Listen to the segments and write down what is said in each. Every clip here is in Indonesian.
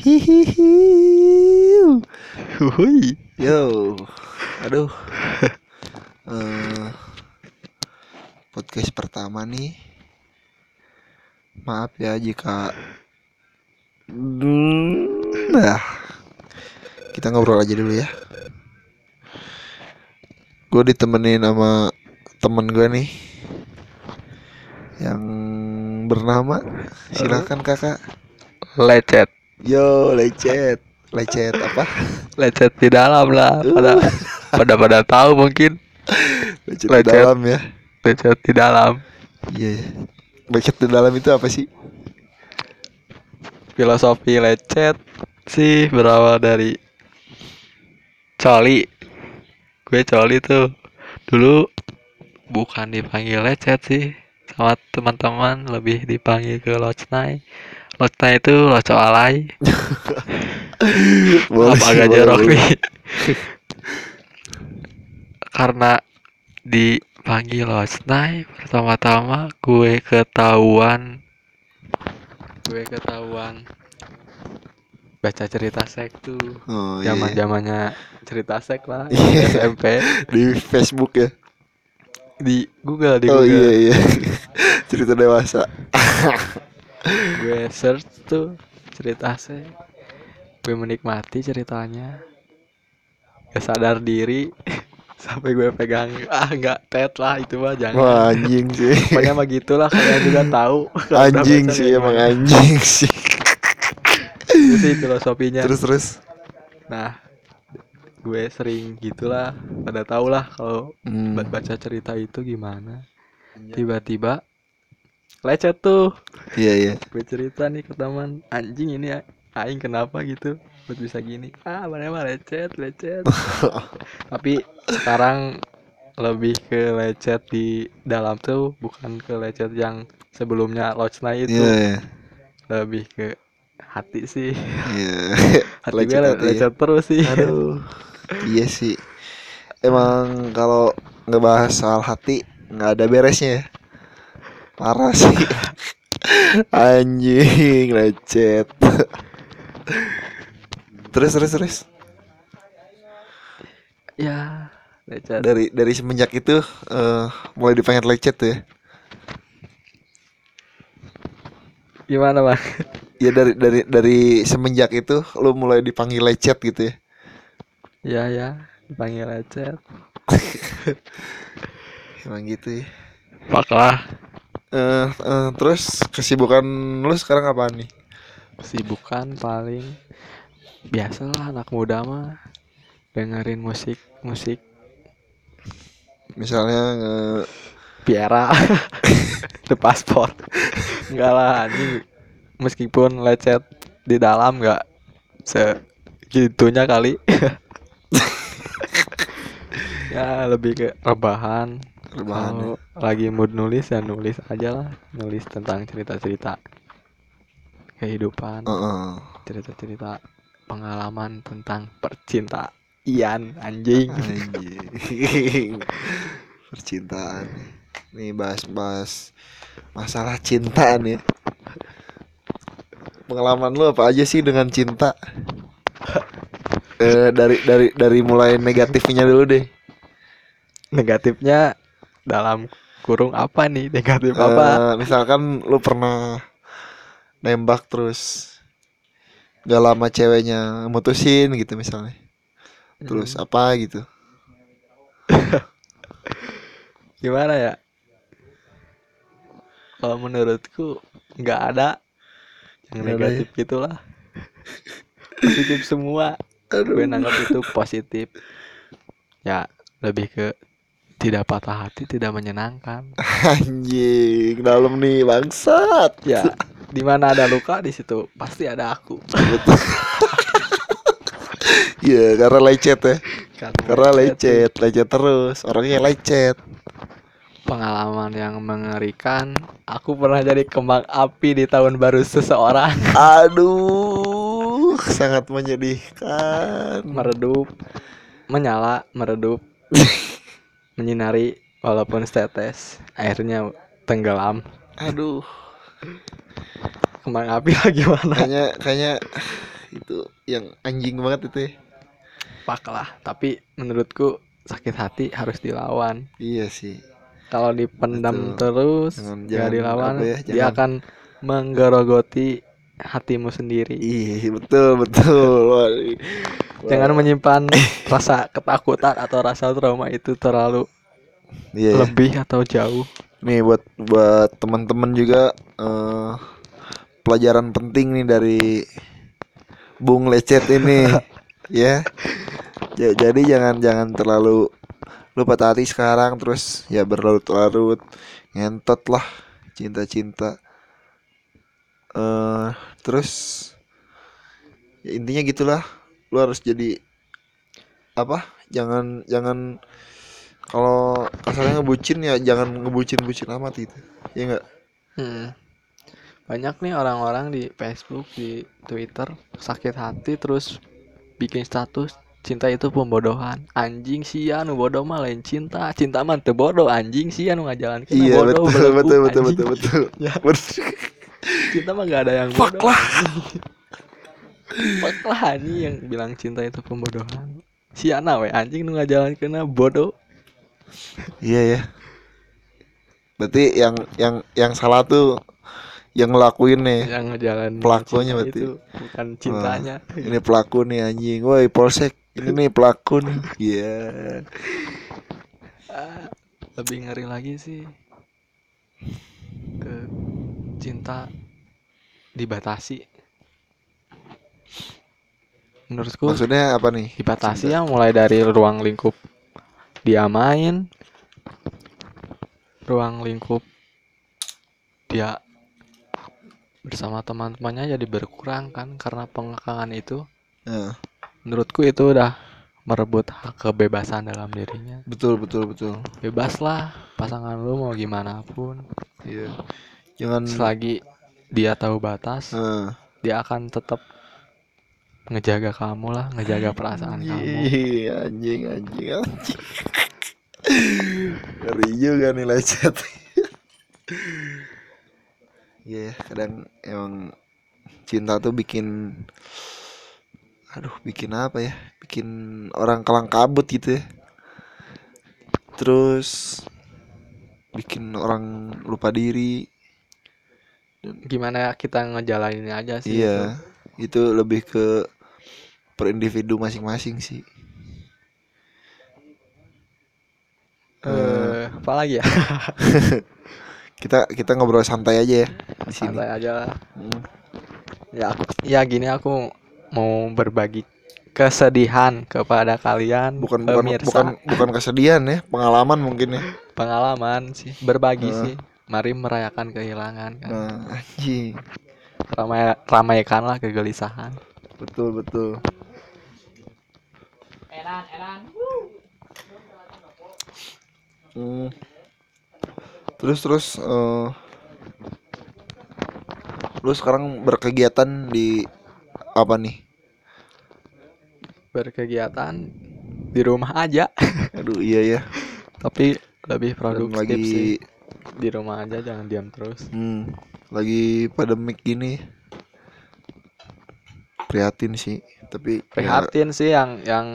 Hihihi. Hui. Yo. Aduh. Eh, podcast pertama nih. Maaf ya jika Nah. Kita ngobrol aja dulu ya. Gue ditemenin sama temen gue nih. Yang bernama silakan kakak. Lecet. Yo, lecet. Lecet apa? Lecet di dalam lah. Pada pada pada tahu mungkin. Lecet, di Lecet. dalam ya. Lecet di dalam. Iya. Lecet di dalam itu apa sih? Filosofi lecet sih berawal dari coli. Gue coli tuh dulu bukan dipanggil lecet sih sama teman-teman lebih dipanggil ke locnai. Locnai itu loco alay. Apa agak jorok nih. Karena dipanggil locnai pertama-tama gue ketahuan gue ketahuan baca cerita sek tuh Oh, iya. zaman zamannya cerita sek lah Iya. SMP di Facebook ya. di Google di oh Google iya iya. Cerita dewasa. Gue search tuh cerita sek gue menikmati ceritanya. Gak sadar diri. Sampai gue pegang. Ah nggak tet lah itu mah jangan. Wah, anjing sih. pokoknya mah gitulah kalian juga tahu. Anjing sih emang anjing sih. itu sih filosofinya. Terus terus. nah gue sering gitulah. Pada tau lah kalau Hmm. baca cerita itu gimana. Tiba-tiba lecet tuh Iya iya. gue cerita nih ke teman anjing ini a- aing kenapa gitu buat bisa gini ah mana mah lecet lecet tapi sekarang lebih ke lecet di dalam tuh bukan ke lecet yang sebelumnya Locna itu Iya iya. lebih ke hati sih Iya. hati Lecet gue le- hati ya. lecet terus sih Aduh. Iya sih. Emang kalau ngebahas soal hati nggak ada beresnya ya. Parah sih. Anjing lecet. terus terus terus. ya lecet Dari dari semenjak itu eh mulai dipanggil lecet tuh ya. gimana bang Ya dari dari dari semenjak itu lu mulai dipanggil lecet gitu ya. ya ya dipanggil lecet Emang gitu ya. Paklah Eh eh, terus kesibukan lu sekarang apa nih? kesibukan paling biasalah anak muda mah dengerin musik musik. Misalnya nge- Piera The Passport. Enggak lah anjing meskipun lecet di dalam enggak segitunya kali. Ya lebih ke rebahan rebahan ya. kalau lagi mood nulis ya nulis aja lah nulis tentang cerita-cerita kehidupan Heeh. cerita-cerita pengalaman tentang percintaan anjing Anjing. Percintaan. Nih bahas-bahas masalah cinta nih. Pengalaman lu apa aja sih dengan cinta? Eh dari dari dari mulai negatifnya dulu deh. negatifnya dalam kurung apa nih negatif apa? Eh, misalkan lu pernah nembak terus gak lama ceweknya mutusin gitu misalnya. Terus apa gitu. gimana ya? Kalau menurutku nggak ada yang ada ya? negatif gitulah. Positif semua. Gue nanggap itu positif. Ya lebih ke tidak patah hati tidak menyenangkan Anjing, dalam nih bangsat. ya di mana ada luka di situ pasti ada aku Iya, karena lecet ya. Karena Karena lecet. lecet, lecet terus. Orangnya lecet. pengalaman yang mengerikan aku pernah jadi kembang api di tahun baru seseorang Aduh, sangat menyedihkan. meredup menyala meredup menyinari walaupun setetes. Airnya tenggelam. Aduh. kembang api lah gimana? Kayaknya kayaknya itu yang anjing banget itu ya. pak lah. Tapi menurutku sakit hati harus dilawan. Iya sih. Kalau dipendam Betul. terus Jangan- jangan dilawan ya, dia akan menggerogoti hatimu sendiri. Iya betul betul. Jangan menyimpan rasa ketakutan atau rasa trauma itu terlalu iya ya. lebih atau jauh. Nih buat buat teman-teman juga eh, pelajaran penting nih dari Bung Lecet ini ya. Ja- jadi jangan jangan terlalu lu patah hati sekarang terus ya berlarut-larut ngentot lah cinta-cinta. Eh terus ya intinya gitulah lu harus jadi apa jangan jangan kalau kasarnya ngebucin ya jangan ngebucin-bucin amat gitu ya enggak Hmm. Banyak nih orang-orang di Facebook, di Twitter sakit hati terus bikin status cinta itu pembodohan. Anjing sia nu bodoh mah lain cinta. Cinta mah teu bodoh anjing sia nu ngajalan iya bodoh betul belenggu, betul betul betul betul Ya. betul Cinta mah gak ada yang bodoh. Fuck lah anjing yang bilang cinta itu pembodohan. Siana we anjing nu ngajalan kena bodoh. iya ya berarti yang yang yang salah tuh yang ngelakuin nih Yang ngejalan Pelakunya berarti. itu bukan cintanya. ini pelaku nih anjing woi polsek ini nih pelaku nih iya Ah, lebih ngeri lagi sih ke cinta dibatasi menurutku maksudnya apa nih? dibatasi ya mulai dari ruang lingkup dia main ruang lingkup dia bersama teman-temannya jadi berkurang kan karena pengekangan itu. Menurutku itu udah merebut hak kebebasan dalam dirinya. Betul betul betul. Bebas lah pasangan lu mau gimana pun. Iya. Jangan selagi dia tahu batas Nah. dia akan tetap ngejaga kamu lah ngejaga perasaan kamu. Iya, anjing anjing anjing. Ngeri juga nih lecet Iya kadang emang cinta tuh bikin aduh bikin apa ya? Bikin orang kelang kabut gitu ya. Terus bikin orang lupa diri. Gimana kita ngejalaninnya aja sih iya itu lebih ke per individu masing-masing sih. Eh apa lagi ya? Kita kita ngobrol santai aja ya di sini. Santai aja lah. Hmm. ya aku ya gini aku mau berbagi kesedihan kepada kalian bukan bukan pemirsa. bukan bukan kesedihan ya pengalaman mungkin ya. Pengalaman sih berbagi Heeh. sih. Mari merayakan kehilangan kan. Anjing ramai ramaikanlah kegelisahan. Betul betul. Hmm. terus terus eh, lu sekarang berkegiatan di apa nih? Berkegiatan di rumah aja. Aduh iya ya tapi lebih Dan produktif lagi sih. Di rumah aja jangan diam terus. Hmm, lagi pandemik gini. Prihatin sih tapi ya, prihatin sih yang yang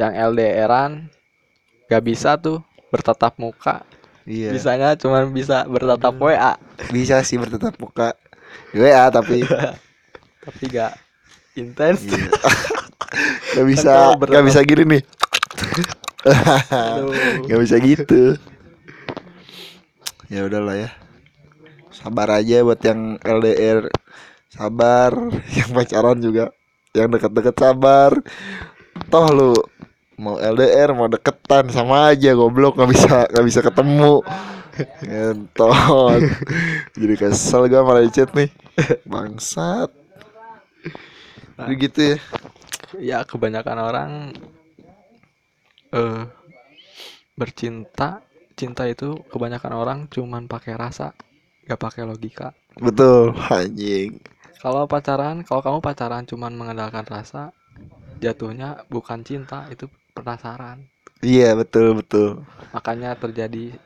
yang LDRan. Gak bisa tuh bertatap muka. Iya. Bisanya cuma bisa bertatap WA bisa sih bertetap muka. WA tapi. Tapi gak intens. Iya. gak bisa kalau gak bertatap- bisa gini nih. Gak bisa gitu. Ya udahlah ya sabar aja buat yang LDR sabar. Yang pacaran juga. Yang deket-deket sabar. Toh lu mau LDR mau deketan sama aja goblok. Nggak bisa nggak bisa ketemu. Entot Jadi kesel gue malah chat nih. Bangsat. Jadi gitu ya. Ya kebanyakan orang eh bercinta. Cinta itu kebanyakan orang cuman pakai rasa gak pakai logika. Betul Anjing. Kalau pacaran kalau kamu pacaran cuman mengandalkan rasa jatuhnya bukan cinta itu penasaran. Iya betul betul. Makanya terjadi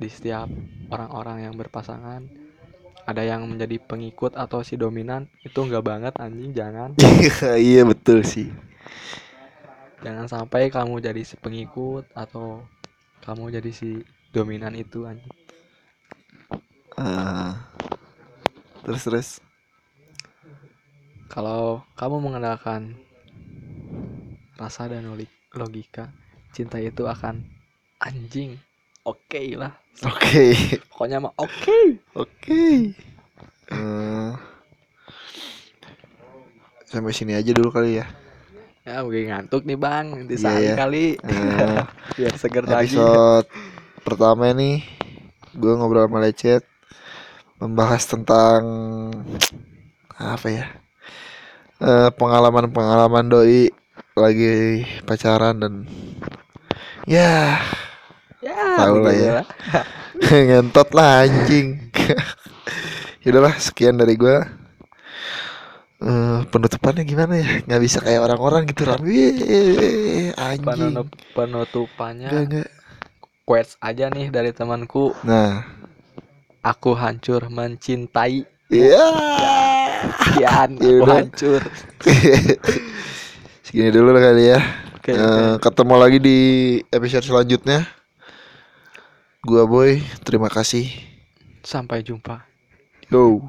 di setiap orang-orang yang berpasangan. Ada yang menjadi pengikut atau si dominan itu enggak banget anjing jangan. Iya betul sih. Jangan sampai kamu jadi si pengikut atau kamu jadi si dominan itu anjing Ah. terus terus. Kalau kamu mengandalkan rasa dan logik- logika cinta itu akan anjing. Oke lah. Oke. Pokoknya mah oke. Oke. Eh, sampai sini aja dulu kali ya. Ya mungkin ngantuk nih bang. Nanti Iya sehari ya. kali. Eh, biar seger lagi. Episode pertama nih gue ngobrol sama lecet membahas tentang apa ya Eh, pengalaman-pengalaman doi lagi pacaran dan ya ya Tahu lah ya. ngentot lah anjing. Yaudahlah sekian dari gue Eh, penutupannya gimana ya? Nggak bisa kayak orang-orang gitu ram. Anjing. Penutup, penutupannya enggak. quotes aja nih dari temanku. Nah aku hancur mencintai Iya. sekian aku Yaudah. hancur Segini dulu lah kali ya. Oke, Eh, oke. ketemu lagi di episode selanjutnya. Gua Boy, terima kasih. sampai jumpa Yo.